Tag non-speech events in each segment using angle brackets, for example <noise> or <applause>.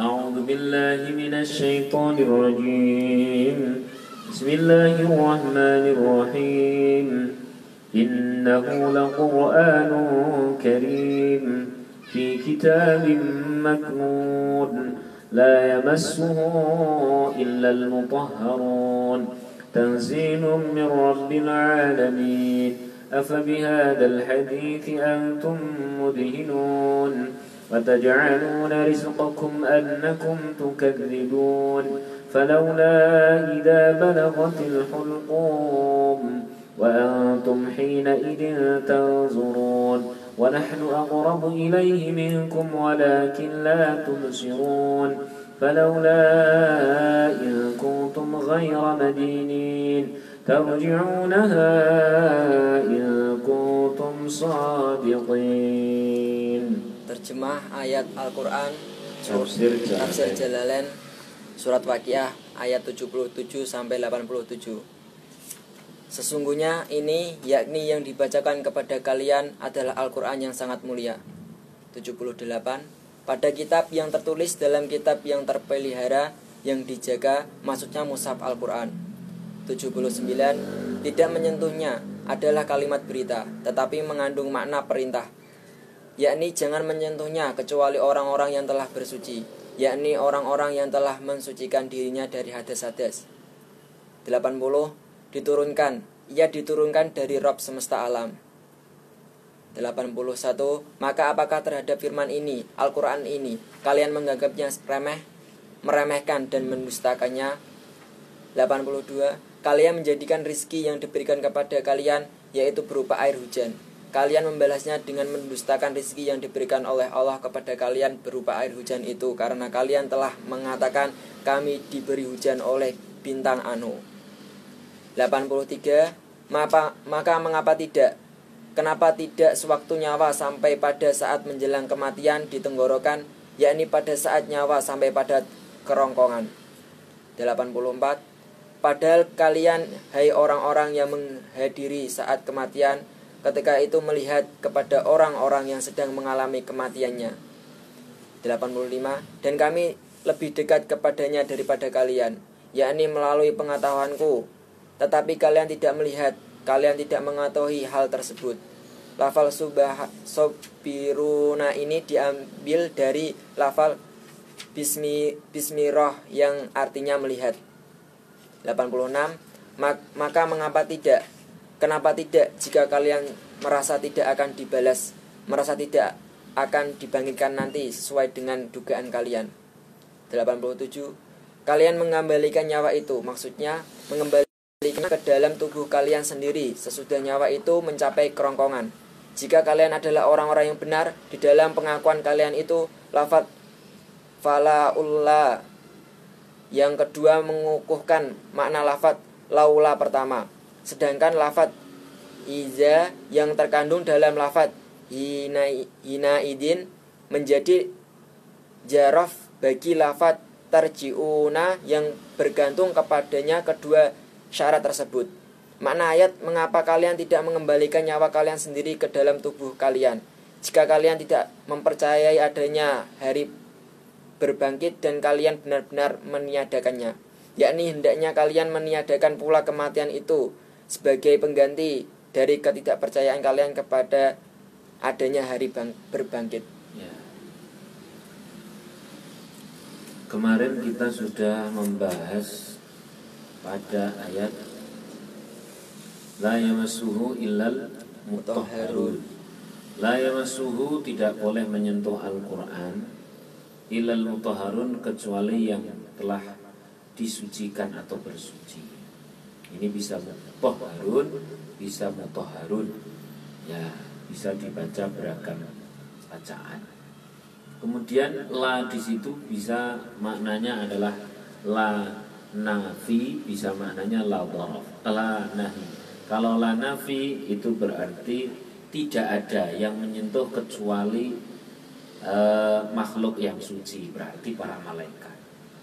أعوذ بالله من الشيطان الرجيم. بسم الله الرحمن الرحيم. إنه لقرآن كريم في كتاب مكنون. لا يمسه إلا المطهرون. تنزيل من رب العالمين. أفبهذا الحديث أنتم مدهنون. وتجعلون رزقكم أنكم تكذبون فلولا إذا بلغت الحلقوم وأنتم حينئذ تنظرون ونحن أقرب إليه منكم ولكن لا تبصرون فلولا إن كنتم غير مدينين ترجعونها إن كنتم صادقين Terjemah ayat Al-Quran Tafsir Jalalain. Jalalain Surat Waqiah ayat 77 sampai 87 Sesungguhnya ini yakni yang dibacakan kepada kalian adalah Al-Quran yang sangat mulia. 78 Pada kitab yang tertulis dalam kitab yang terpelihara yang dijaga maksudnya mushaf Al-Quran. 79 Tidak menyentuhnya adalah kalimat berita tetapi mengandung makna perintah yakni jangan menyentuhnya kecuali orang-orang yang telah bersuci yakni orang-orang yang telah mensucikan dirinya dari hadas-hadas 80 diturunkan. Ia diturunkan dari Rob semesta alam. 81 maka apakah terhadap firman ini Al-Quran ini kalian menganggapnya remeh meremehkan dan mendustakannya? 82 kalian menjadikan rizki yang diberikan kepada kalian yaitu berupa air hujan kalian membalasnya dengan mendustakan rizki yang diberikan oleh Allah kepada kalian berupa air hujan itu karena kalian telah mengatakan kami diberi hujan oleh bintang anu. 83 maka, maka mengapa tidak? Kenapa tidak sewaktu nyawa sampai pada saat menjelang kematian di tenggorokan yakni pada saat nyawa sampai pada kerongkongan? 84 padahal kalian hai orang-orang yang menghadiri saat kematian ketika itu melihat kepada orang-orang yang sedang mengalami kematiannya. 85 Dan kami lebih dekat kepadanya daripada kalian, yakni melalui pengetahuanku. Tetapi kalian tidak melihat, kalian tidak mengetahui hal tersebut. Lafal subah sobiruna ini diambil dari lafal bismi bismiroh yang artinya melihat. 86 Maka mengapa tidak Kenapa tidak jika kalian merasa tidak akan dibalas, merasa tidak akan dibangkitkan nanti sesuai dengan dugaan kalian? 87. Kalian mengembalikan nyawa itu, maksudnya mengembalikan ke dalam tubuh kalian sendiri sesudah nyawa itu mencapai kerongkongan. Jika kalian adalah orang-orang yang benar di dalam pengakuan kalian itu, lafat falaullah yang kedua mengukuhkan makna lafat laula pertama Sedangkan lafat iza yang terkandung dalam lafat hina, hina idin menjadi jarof bagi lafat terjiuna yang bergantung kepadanya kedua syarat tersebut. Makna ayat mengapa kalian tidak mengembalikan nyawa kalian sendiri ke dalam tubuh kalian jika kalian tidak mempercayai adanya hari berbangkit dan kalian benar-benar meniadakannya yakni hendaknya kalian meniadakan pula kematian itu sebagai pengganti dari ketidakpercayaan kalian kepada adanya hari bang, berbangkit. Ya. Kemarin kita sudah membahas pada ayat La yamassuhu illal mutahharun. La yamassuhu tidak boleh menyentuh Al-Qur'an illal mutahharun kecuali yang telah disucikan atau bersuci. Ini bisa mutahharun, bisa mutahharun. Ya, bisa dibaca beragam bacaan. Kemudian la di situ bisa maknanya adalah la nafi, bisa maknanya la dharaf. La nahi. Kalau la nafi itu berarti tidak ada yang menyentuh kecuali uh, makhluk yang suci, berarti para malaikat.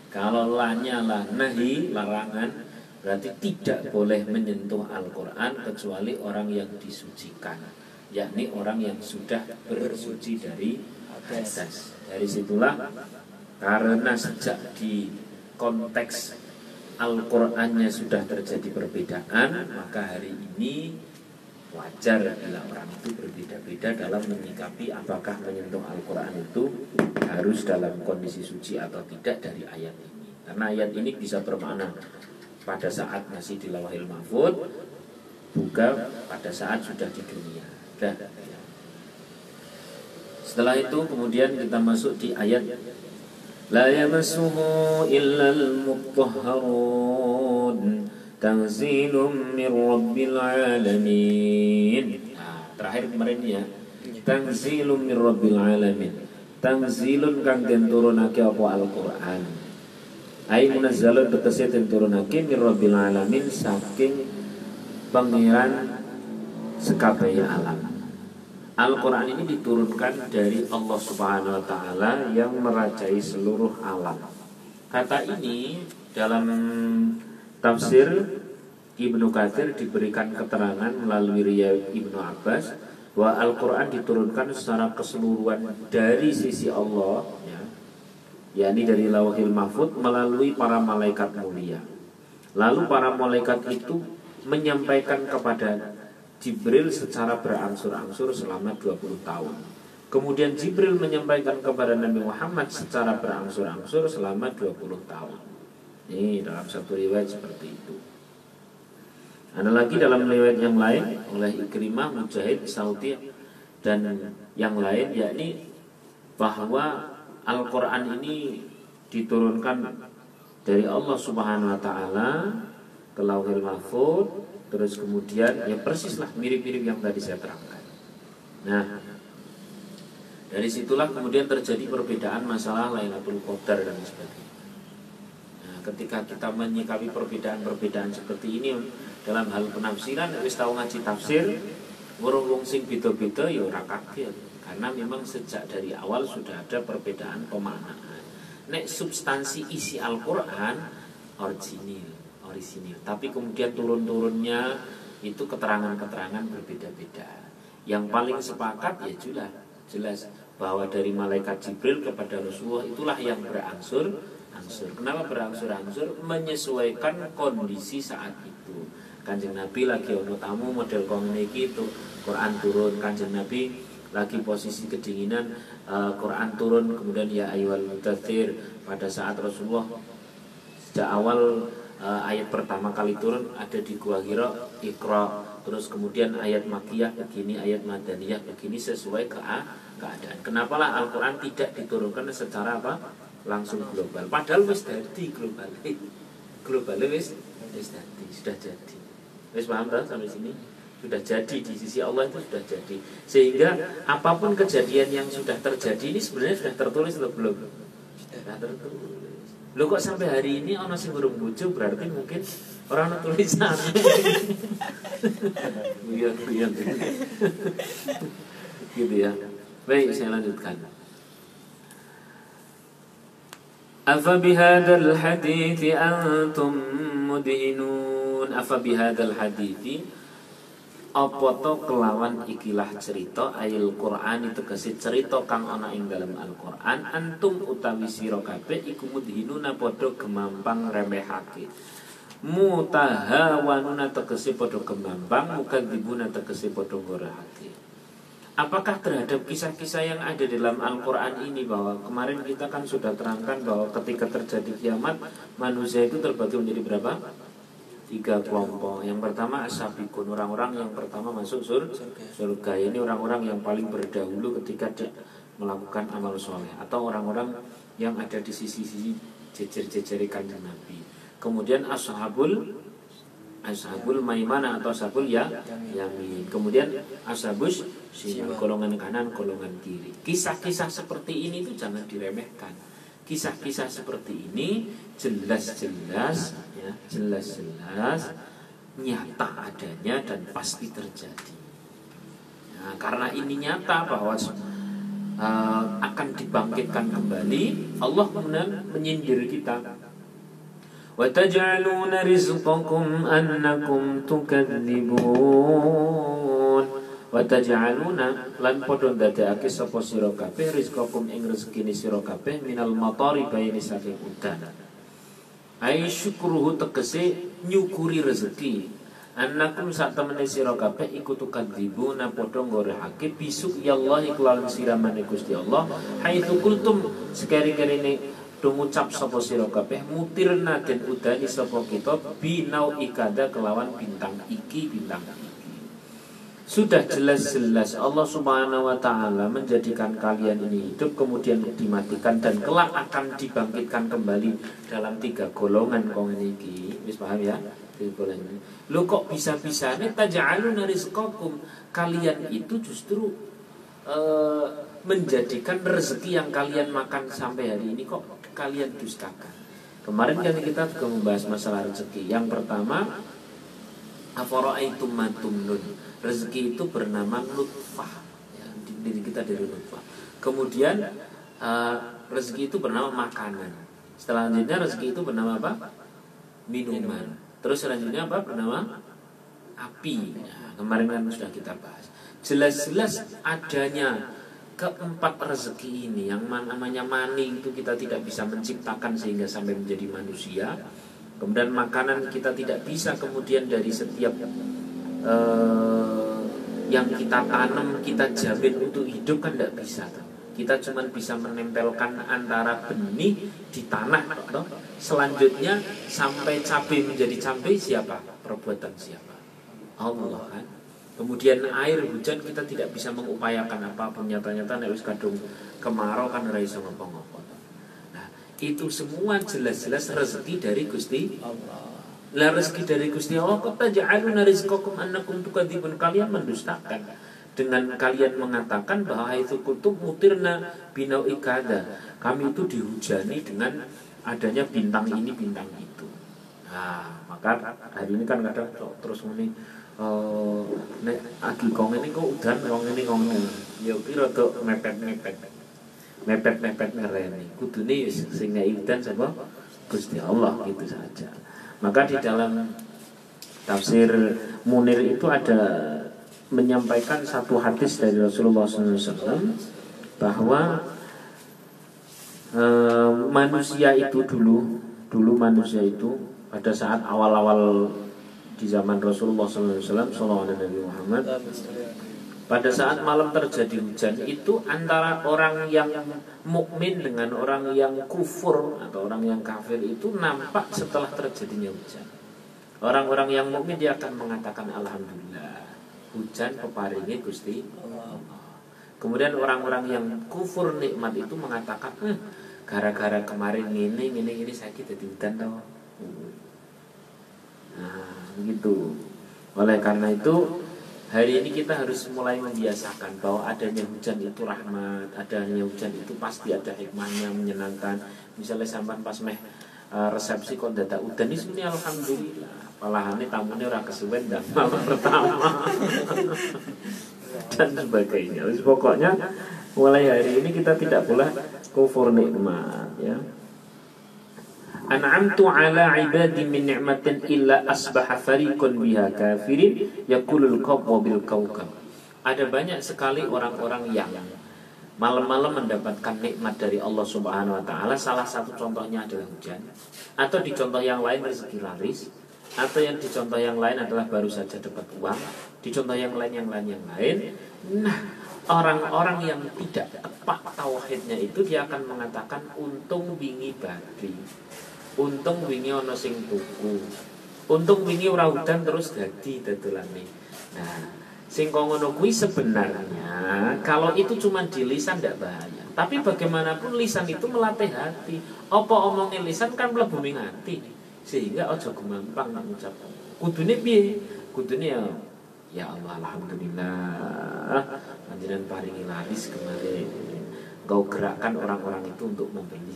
Kalau lanya la nahi, larangan, berarti tidak boleh menyentuh Al-Quran kecuali orang yang disucikan yakni orang yang sudah bersuci dari hadas dari situlah Karena sejak di konteks Al-Qur'annya sudah terjadi perbedaan, maka hari ini wajar bila orang itu berbeda-beda dalam menyikapi apakah menyentuh Al-Quran itu harus dalam kondisi suci atau tidak dari ayat ini. Karena ayat ini bisa bermakna pada saat masih di lawahil mahfud, juga pada saat sudah di dunia. Dan setelah itu kemudian kita masuk di ayat La yamassuhu illal mutahharun Tanzilum min Rabbil Alamin. Nah, Terakhir kemarin ya. Tanzilum min Rabbil Alamin. Tanzilun kang den turunake apa? Al-Qur'an Ai munazzalun tegese den turunake min Rabbil Alamin saking pangeran sekabehe alam Al-Quran ini diturunkan dari Allah Subhanahu wa Ta'ala yang merajai seluruh alam. Kata ini dalam tafsir Ibnu Katsir diberikan keterangan melalui riwayat Ibnu Abbas bahwa Al-Quran diturunkan secara keseluruhan dari sisi Allah, ya, yakni dari Lauhil Mahfud melalui para malaikat mulia. Lalu para malaikat itu menyampaikan kepada Jibril secara berangsur-angsur selama 20 tahun. Kemudian Jibril menyampaikan kepada Nabi Muhammad secara berangsur-angsur selama 20 tahun. Ini dalam satu riwayat seperti itu. Ada lagi dalam riwayat yang lain oleh Ikrimah, Mujahid, Saudi dan yang lain yakni bahwa Al-Qur'an ini diturunkan dari Allah Subhanahu wa taala ke Lauhil Mahfud Terus kemudian ya persislah mirip-mirip yang tadi saya terangkan. Nah, dari situlah kemudian terjadi perbedaan masalah Lailatul Qadar dan sebagainya. Nah, ketika kita menyikapi perbedaan-perbedaan seperti ini dalam hal penafsiran, wis tahu ngaji tafsir, wong sing beda-beda ya ora kaget karena memang sejak dari awal sudah ada perbedaan pemaknaan. Nek substansi isi Al-Qur'an original orisinil. Tapi kemudian turun-turunnya itu keterangan-keterangan berbeda-beda. Yang paling sepakat ya jelas, jelas bahwa dari malaikat Jibril kepada Rasulullah itulah yang berangsur angsur. Kenapa berangsur-angsur? Menyesuaikan kondisi saat itu. Kanjeng Nabi lagi ono tamu model komuniki itu Quran turun kanjeng Nabi lagi posisi kedinginan uh, Quran turun kemudian ya ayyuhal mutathir pada saat Rasulullah sejak awal uh, ayat pertama kali turun ada di Gua Hira Iqra terus kemudian ayat Makiyah begini ayat Madaniyah begini sesuai ke keadaan. Kenapa lah Al-Quran tidak diturunkan secara apa? Langsung global. Padahal wis jadi global. <laughs> Global wis sudah jadi. Wis paham tak sampai sini sudah jadi di sisi Allah itu sudah jadi sehingga apa pun kejadian yang sudah terjadi ini sebenarnya sudah tertulis atau belum sudah tertulis Lo kok sampai hari ini ono sing burung bojo berarti mungkin orang ono tulisan. Gitu ya. Baik, saya lanjutkan. Afa bihadzal hadithi antum mudhinun Afa bihadzal hadithi apa to kelawan ikilah cerita? Ayil Quran itu kasih cerita kang ana ing dalam Al Quran antum utawi sira kabeh iku mudhinuna padha gemampang remehake. Mutahawanuna tegese padha gemampang mukadzibuna tegese padha ngorehake. Apakah terhadap kisah-kisah yang ada dalam Al-Quran ini bahwa kemarin kita kan sudah terangkan bahwa ketika terjadi kiamat manusia itu terbagi menjadi berapa? Tiga kelompok. Yang pertama ashabikun orang-orang yang pertama masuk sur surga. Ini orang-orang yang paling berdahulu ketika melakukan amal soleh atau orang-orang yang ada di sisi-sisi jejer-jejer kanjeng Nabi. Kemudian ashabul ashabul maimana atau ashabul ya yamin. Kemudian ashabus golongan kanan, golongan kiri. Kisah-kisah seperti ini itu jangan diremehkan Kisah-kisah seperti ini jelas-jelas ya jelas-jelas nyata adanya dan pasti terjadi. Nah, karena ini nyata bahwa uh, akan dibangkitkan kembali, Allah kemudian menyindir kita. وَتَجْعَلُونَ رِزْقَكُمْ أَنَّكُمْ تُكَذِّبُونَ wa taj'aluna lan padha ndadekake sapa sira kabeh rizqakum ing rezekine sira kabeh minal matari bayani saking udan. Ai syukruhu tegese nyukuri rezeki. Annakum sak temene sira kabeh iku tukadzibuna padha ngorehake bisuk ya Allah kelawan siramane Gusti Allah. Haitsu kultum sekari-karine do ngucap sapa sira kabeh mutirna den udani sapa kita binau ikada kelawan bintang iki bintang iki sudah jelas-jelas Allah Subhanahu wa taala menjadikan kalian ini hidup kemudian dimatikan dan kelak akan dibangkitkan kembali dalam tiga golongan kong ini wis paham ya tiga golongan ini Lo kok bisa-bisa nih taj'aluna rizqakum kalian itu justru uh, menjadikan rezeki yang kalian makan sampai hari ini kok kalian dustakan. Kemarin kan kita juga membahas masalah rezeki. Yang pertama afara'aitum matumnun. Rezeki itu bernama nutfah. Ya, diri kita dari nutfah. Kemudian uh, rezeki itu bernama makanan. Selanjutnya rezeki itu bernama apa? Minuman. Terus selanjutnya apa bernama api. Ya, kemarin kan sudah kita bahas. Jelas-jelas adanya keempat rezeki ini yang namanya mani itu kita tidak bisa menciptakan sehingga sampai menjadi manusia. Kemudian makanan kita tidak bisa kemudian dari setiap uh, yang kita tanam kita jamin untuk hidup kan tidak bisa. Kita cuma bisa menempelkan antara benih di tanah, toh. Selanjutnya sampai cabai menjadi cabai siapa? Perbuatan siapa? Allah kan. Kemudian air hujan kita tidak bisa mengupayakan apa nyata-nyata wis kadung kemarau kan ora ngopo-ngopo. Nah, itu semua jelas-jelas rezeki dari Gusti Allah. Lah rezeki dari Gusti Allah kok taj'aluna rizqakum annakum tukadzibun kalian mendustakan. Dengan kalian mengatakan bahwa itu kutub mutirna binau ikada. Kami itu dihujani dengan adanya bintang ini bintang itu. Nah maka hari ini kan kadang terus ini uh, nek agi kong ini kok udan kong ini kong ini ya kira tuh mepet mepet mepet mepet ngereni kudu nih sehingga udan sama gusti Allah gitu saja maka di dalam tafsir Munir itu ada menyampaikan satu hadis dari Rasulullah SAW bahwa e, manusia itu dulu dulu manusia itu pada saat awal-awal di zaman Rasulullah SAW Sallallahu Alaihi Muhammad pada saat malam terjadi hujan itu antara orang yang mukmin dengan orang yang kufur atau orang yang kafir itu nampak setelah terjadinya hujan. Orang-orang yang mukmin dia akan mengatakan alhamdulillah hujan peparingi Gusti Kemudian orang-orang yang kufur nikmat itu mengatakan, hm, gara-gara kemarin ini ini ini sakit jadi hutan toh. Nah begitu oleh karena itu hari ini kita harus mulai membiasakan bahwa adanya hujan itu rahmat adanya hujan itu pasti ada hikmahnya menyenangkan. Misalnya sampai pas meh uh, resepsi kok data udan ini sebenarnya alhamdulillah. Palahane tamunya orang kesuwen dan malam <laughs> pertama. <laughs> Dan sebagainya. Pokoknya mulai hari ini kita tidak boleh kufur nikmat ya An'amtu ala ibadi min ni'matin illa asbaha fariqun biha kafirin yaqulul qawwa bil kawkab. Ada banyak sekali orang-orang yang malam-malam mendapatkan nikmat dari Allah Subhanahu wa taala. Salah satu contohnya adalah hujan. Atau di contoh yang lain rezeki laris, atau yang di contoh yang lain adalah baru saja dapat uang, di contoh yang lain yang lain yang lain. Nah, orang-orang yang tidak tepat tauhidnya itu dia akan mengatakan untung wingi badi untung wingi ono sing tuku untung wingi ora udan terus dadi dadolane nah sing ngono kuwi sebenarnya kalau itu cuma di lisan tidak bahaya. Tapi bagaimanapun lisan itu melatih hati. Apa omongin lisan kan mlebu hati sehingga ojo gampang ngucap. Kudune piye? Kudune ya Ya Allah Alhamdulillah. Panjenengan paringi laris kemarin. Kau gerakkan orang-orang itu untuk membeli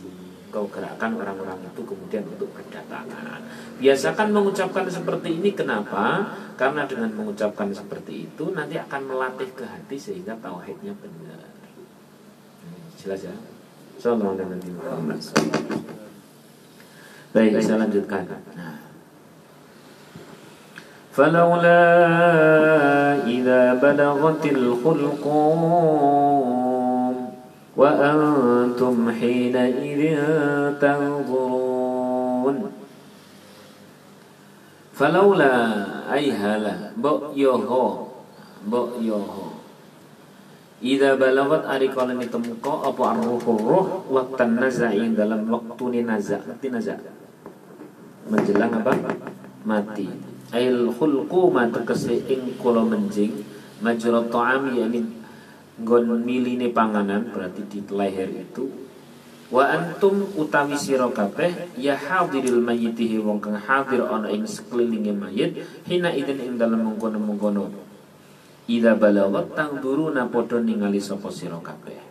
Kau gerakkan orang-orang itu kemudian untuk berdatangan Biasakan mengucapkan seperti ini Kenapa? Karena dengan mengucapkan seperti itu Nanti akan melatih ke hati Sehingga tauhidnya benar Jelas ya? Sallallahu alaihi Muhammad Baik, saya lanjutkan Nah فلولا إذا بلغت الخلقوم وأنتم حينئذ تنظرون فلولا أي هلا بؤيوه بؤيوه Ida balagat ari kala temko apa arruhur ruh waktan naza'i dalam waktu ni naza nanti naza menjelang apa mati ail khulqu ma tegese ing kula menjing majra ta'am yakni nggon miline panganan berarti di leher itu wa antum utawi sira kabeh ya hadiril mayyitihi wong kang hadir ana ing sekelilinge mayit hina idin ing dalem mengkono-mengkono Ida balagat tangduruna podo ningali sapa sira kabeh.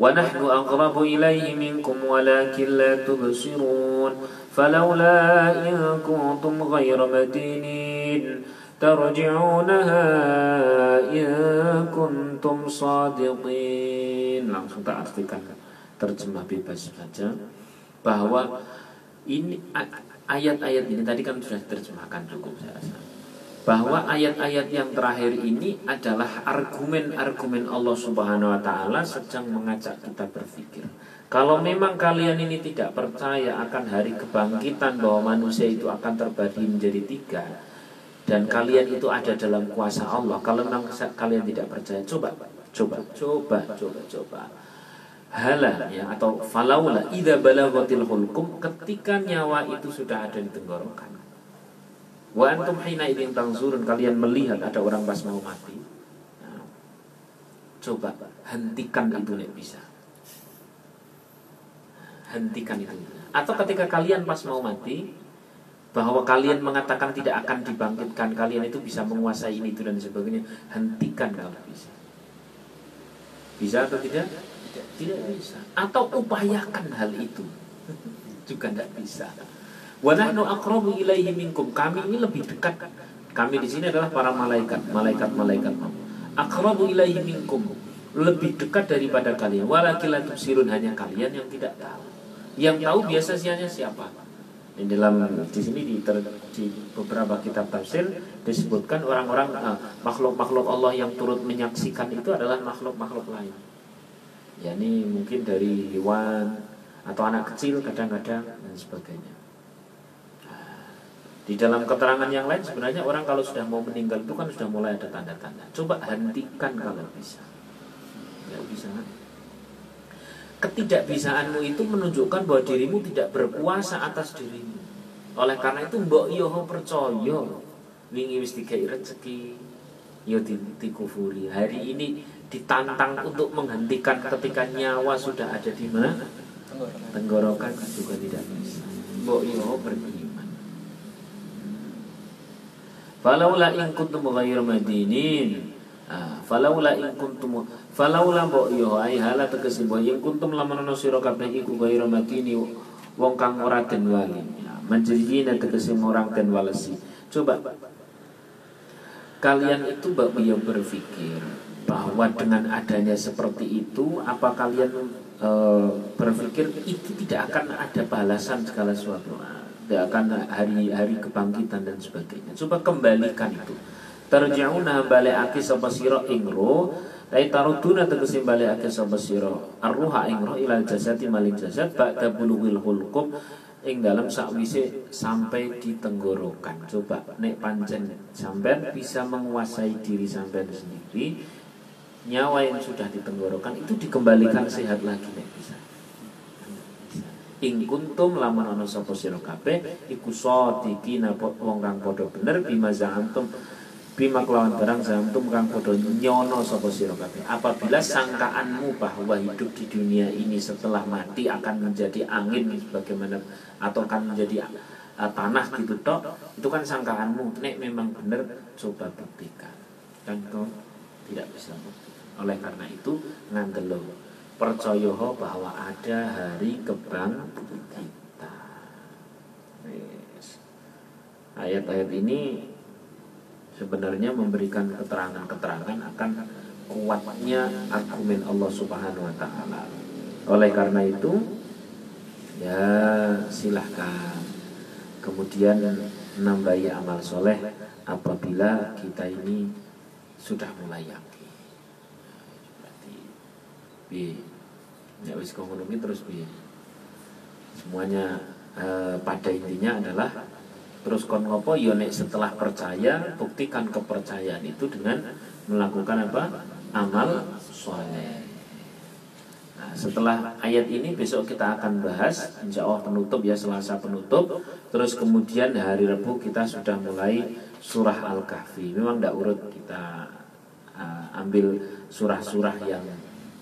Nahnu aqrabu ilaihi minkum walakin la tubsirun. Falawla in kuntum ghayra tarji'unaha in kuntum sadiqin. Langsung tak artikan terjemah bebas saja bahwa ini ayat-ayat ini tadi kan sudah diterjemahkan cukup saya rasa bahwa ayat-ayat yang terakhir ini adalah argumen-argumen Allah Subhanahu wa taala sedang mengajak kita berpikir. Kalau memang kalian ini tidak percaya akan hari kebangkitan bahwa manusia itu akan terbagi menjadi tiga dan kalian itu ada dalam kuasa Allah. Kalau memang kalian tidak percaya, coba, coba, coba, coba, coba. Hala ya atau falaula idza balaghatil hulkum ketika nyawa itu sudah ada di tenggorokan Wa antum hina idin tangzurun kalian melihat ada orang pas mau mati. Nah, coba hentikan itu nek bisa. Hentikan itu. Atau ketika kalian pas mau mati bahwa kalian mengatakan tidak akan dibangkitkan, kalian itu bisa menguasai ini itu dan sebagainya, hentikan kalau bisa. Bisa atau tidak? Tidak bisa. Atau upayakan hal itu. <laughs> Juga tidak bisa. Wa nahnu aqrabu ilaihi minkum. Kami ini lebih dekat. Kami di sini adalah para malaikat, malaikat-malaikat. Aqrabu ilaihi minkum. Lebih dekat daripada kalian. Walakin sirun hanya kalian yang tidak tahu. Yang tahu biasanya siapa? Di dalam di sini di, ter, di beberapa kitab tafsir disebutkan orang-orang uh, makhluk-makhluk Allah yang turut menyaksikan itu adalah makhluk-makhluk lain. Ya ini mungkin dari hewan atau anak kecil kadang-kadang dan sebagainya. Di dalam keterangan yang lain sebenarnya orang kalau sudah mau meninggal itu kan sudah mulai ada tanda-tanda. Coba hentikan kalau bisa. Tidak bisa? Ketidakbisaanmu itu menunjukkan bahwa dirimu tidak berkuasa atas dirimu. Oleh karena itu mbok yoho percaya wingi wis dikai rezeki yo dikufuri. Hari ini ditantang untuk menghentikan ketika nyawa sudah ada di mana? Tenggorokan juga tidak bisa. Mbok yoho pergi Falaula in kuntum ghairu madinin. Ah, falaula in kuntum falaula mbok yo ai hala tegese mbok in kuntum lamun ana sira kabeh iku ghairu madini wong kang ora den wali. Ya, Menjadiina tegese orang den walesi. Coba kalian itu mbak yo berpikir bahwa dengan adanya seperti itu apa kalian e, berpikir itu tidak akan ada balasan segala sesuatu tidak akan hari-hari kebangkitan dan sebagainya. Coba kembalikan itu. Terjauna balik aki sapa sira ing roh, Lai taruduna tegese balik aki sapa sira arruha ing roh ilal jasati maling jasad ba'da bulughil hulqum ing dalam sakwise sampai di tenggorokan. Coba nek pancen sampean bisa menguasai diri sampean sendiri, nyawa yang sudah ditenggorokan itu dikembalikan sehat lagi nek bisa ing kuntum lamun ana sapa sira kabeh iku sadiki wong kang padha bener bima zaantum bima kelawan barang zaantum kang padha nyono sapa sira apabila sangkaanmu bahwa hidup di dunia ini setelah mati akan menjadi angin bagaimana atau akan menjadi uh, tanah gitu tok itu kan sangkaanmu. Nek memang bener coba buktikan. Kan kau tidak bisa buktikan oleh karena itu ngandelo percaya bahwa ada hari kebang kita. Ayat-ayat ini sebenarnya memberikan keterangan-keterangan akan kuatnya argumen Allah Subhanahu wa taala. Oleh karena itu ya silahkan kemudian menambahi amal soleh apabila kita ini sudah mulai yakin. Berarti bi ya wis terus bi semuanya eh, pada intinya adalah terus kon ngopo? Nek setelah percaya buktikan kepercayaan itu dengan melakukan apa? Amal soleh. Nah, setelah ayat ini besok kita akan bahas. Insya Allah penutup ya Selasa penutup. Terus kemudian hari Rabu kita sudah mulai surah Al-Kahfi. Memang tidak urut kita uh, ambil surah-surah yang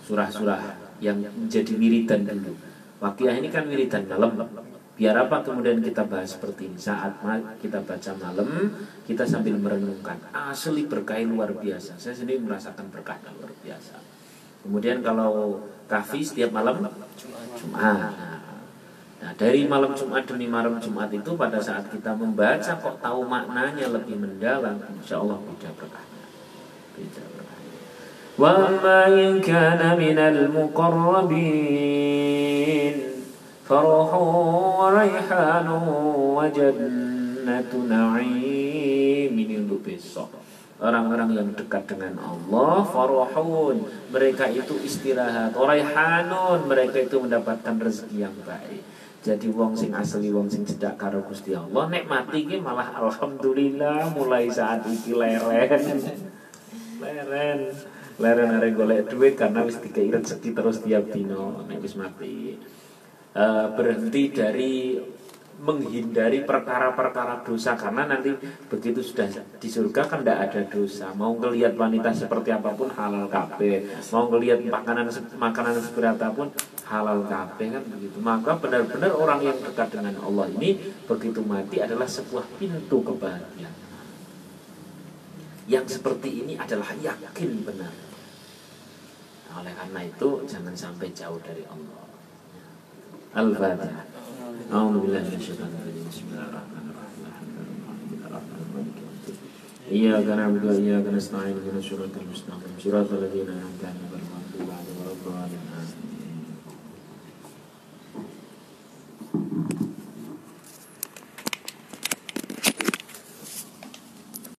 Surah-surah yang menjadi wiridan dulu. Wakiah ini kan wiridan malam Biar apa kemudian kita bahas seperti ini Saat kita baca malam Kita sambil merenungkan Asli berkah luar biasa Saya sendiri merasakan berkah luar biasa Kemudian kalau kafi setiap malam Jumat. Nah, dari malam Jumat demi malam Jumat itu pada saat kita membaca kok tahu maknanya lebih mendalam, insya Allah beda berkahnya. Beda berkahnya. Kana minal rayhanu wa jannatu na'im ini untuk besok. Orang-orang yang dekat dengan Allah farohun mereka itu istirahat. oraihanun mereka itu mendapatkan rezeki yang baik. Jadi wong sing asli wong sing cedak karo Gusti Allah nek mati ki malah alhamdulillah mulai saat iki leren. Leren. Leren arek golek duit karena wis dikei rezeki terus tiap dino nek wis mati uh, berhenti dari menghindari perkara-perkara dosa. Karena nanti begitu sudah di surga kan tidak ada dosa. Mau ngelihat wanita seperti apa pun halal kafe mau ngelihat makanan makanan seperti apa pun halal kafe kan begitu. Maka benar-benar orang yang dekat dengan Allah ini begitu mati adalah sebuah pintu kebahagiaan. Yang seperti ini adalah yakin benar. Oleh karena itu jangan sampai jauh dari Allah Al-Fatihah أعوذ بالله من الشيطان الرجيم. بسم الله الرحمن الرحيم. الحمد لله إياك نعبد وإياك نستعين. اهدنا الصراط المستقيم. صراط الذين أنعمت عليهم غير المغضوب عليهم ولا الضالين.